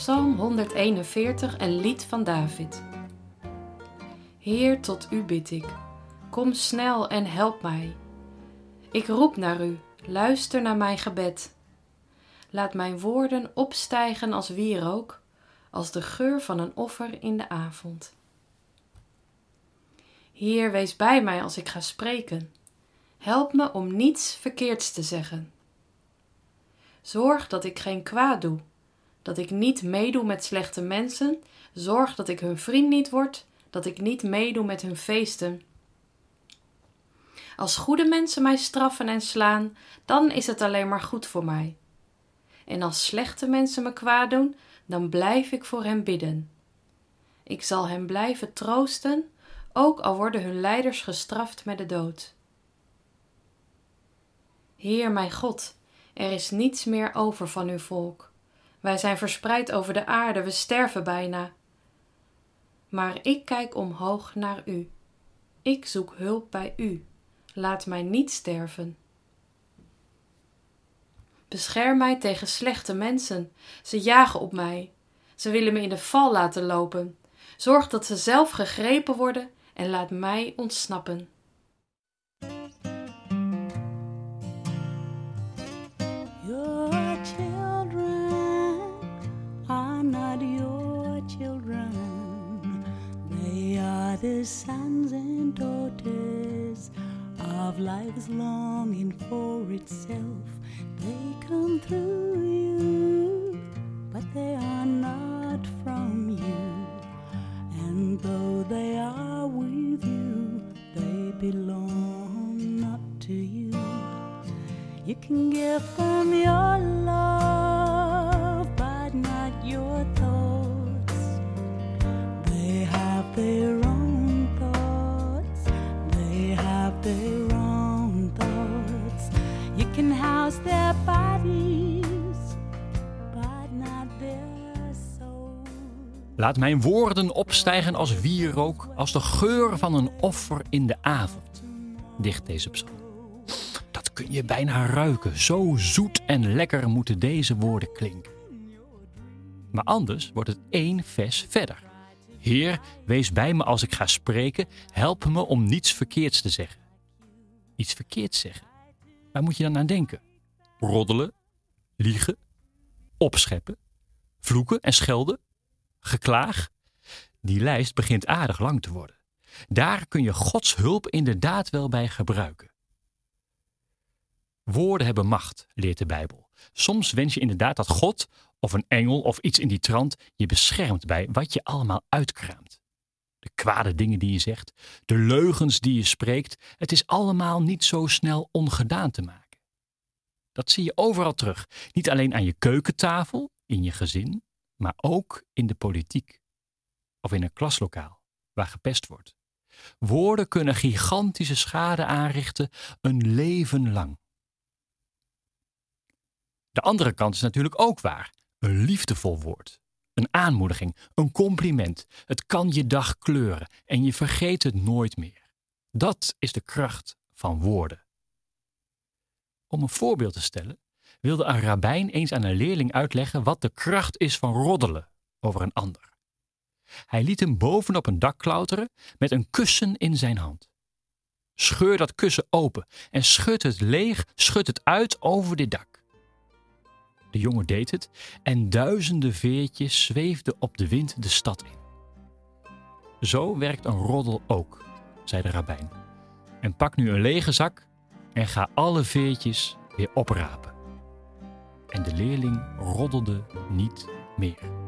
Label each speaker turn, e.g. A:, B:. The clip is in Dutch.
A: Psalm 141, een lied van David. Heer, tot u bid ik. Kom snel en help mij. Ik roep naar u, luister naar mijn gebed. Laat mijn woorden opstijgen als wierook, als de geur van een offer in de avond. Heer, wees bij mij als ik ga spreken. Help me om niets verkeerds te zeggen. Zorg dat ik geen kwaad doe, dat ik niet meedoe met slechte mensen. Zorg dat ik hun vriend niet word, dat ik niet meedoe met hun feesten. Als goede mensen mij straffen en slaan, dan is het alleen maar goed voor mij. En als slechte mensen me kwaad doen, dan blijf ik voor hen bidden. Ik zal hen blijven troosten, ook al worden hun leiders gestraft met de dood. Heer mijn God, er is niets meer over van uw volk. Wij zijn verspreid over de aarde, we sterven bijna. Maar ik kijk omhoog naar u. Ik zoek hulp bij u. Laat mij niet sterven. Bescherm mij tegen slechte mensen. Ze jagen op mij. Ze willen me in de val laten lopen. Zorg dat ze zelf gegrepen worden en laat mij ontsnappen.
B: Not your children. They are the sons and daughters of life's longing for itself. They come through you, but they are not from you. And though they are with you, they belong not to you. You can give them your love, You can house their bodies, but not their souls.
C: Laat mijn woorden opstijgen als wierook, als de geur van een offer in de avond. Dicht deze psalm. Dat kun je bijna ruiken. Zo zoet en lekker moeten deze woorden klinken. Maar anders wordt het één vers verder. Heer, wees bij me als ik ga spreken. Help me om niets verkeerds te zeggen. Iets verkeerds zeggen? Waar moet je dan aan denken? Roddelen, liegen, opscheppen, vloeken en schelden, geklaag. Die lijst begint aardig lang te worden. Daar kun je Gods hulp inderdaad wel bij gebruiken. Woorden hebben macht, leert de Bijbel. Soms wens je inderdaad dat God of een engel of iets in die trant je beschermt bij wat je allemaal uitkraamt. De kwade dingen die je zegt, de leugens die je spreekt, het is allemaal niet zo snel ongedaan te maken. Dat zie je overal terug. Niet alleen aan je keukentafel, in je gezin, maar ook in de politiek. Of in een klaslokaal waar gepest wordt. Woorden kunnen gigantische schade aanrichten een leven lang. De andere kant is natuurlijk ook waar. Een liefdevol woord. Een aanmoediging, een compliment. Het kan je dag kleuren en je vergeet het nooit meer. Dat is de kracht van woorden. Om een voorbeeld te stellen, wilde een rabbijn eens aan een leerling uitleggen wat de kracht is van roddelen over een ander. Hij liet hem bovenop een dak klauteren met een kussen in zijn hand. Scheur dat kussen open en schud het leeg, schud het uit over dit dak. De jongen deed het en duizenden veertjes zweefden op de wind de stad in. Zo werkt een roddel ook, zei de rabbijn. En pak nu een lege zak en ga alle veertjes weer oprapen. En de leerling roddelde niet meer.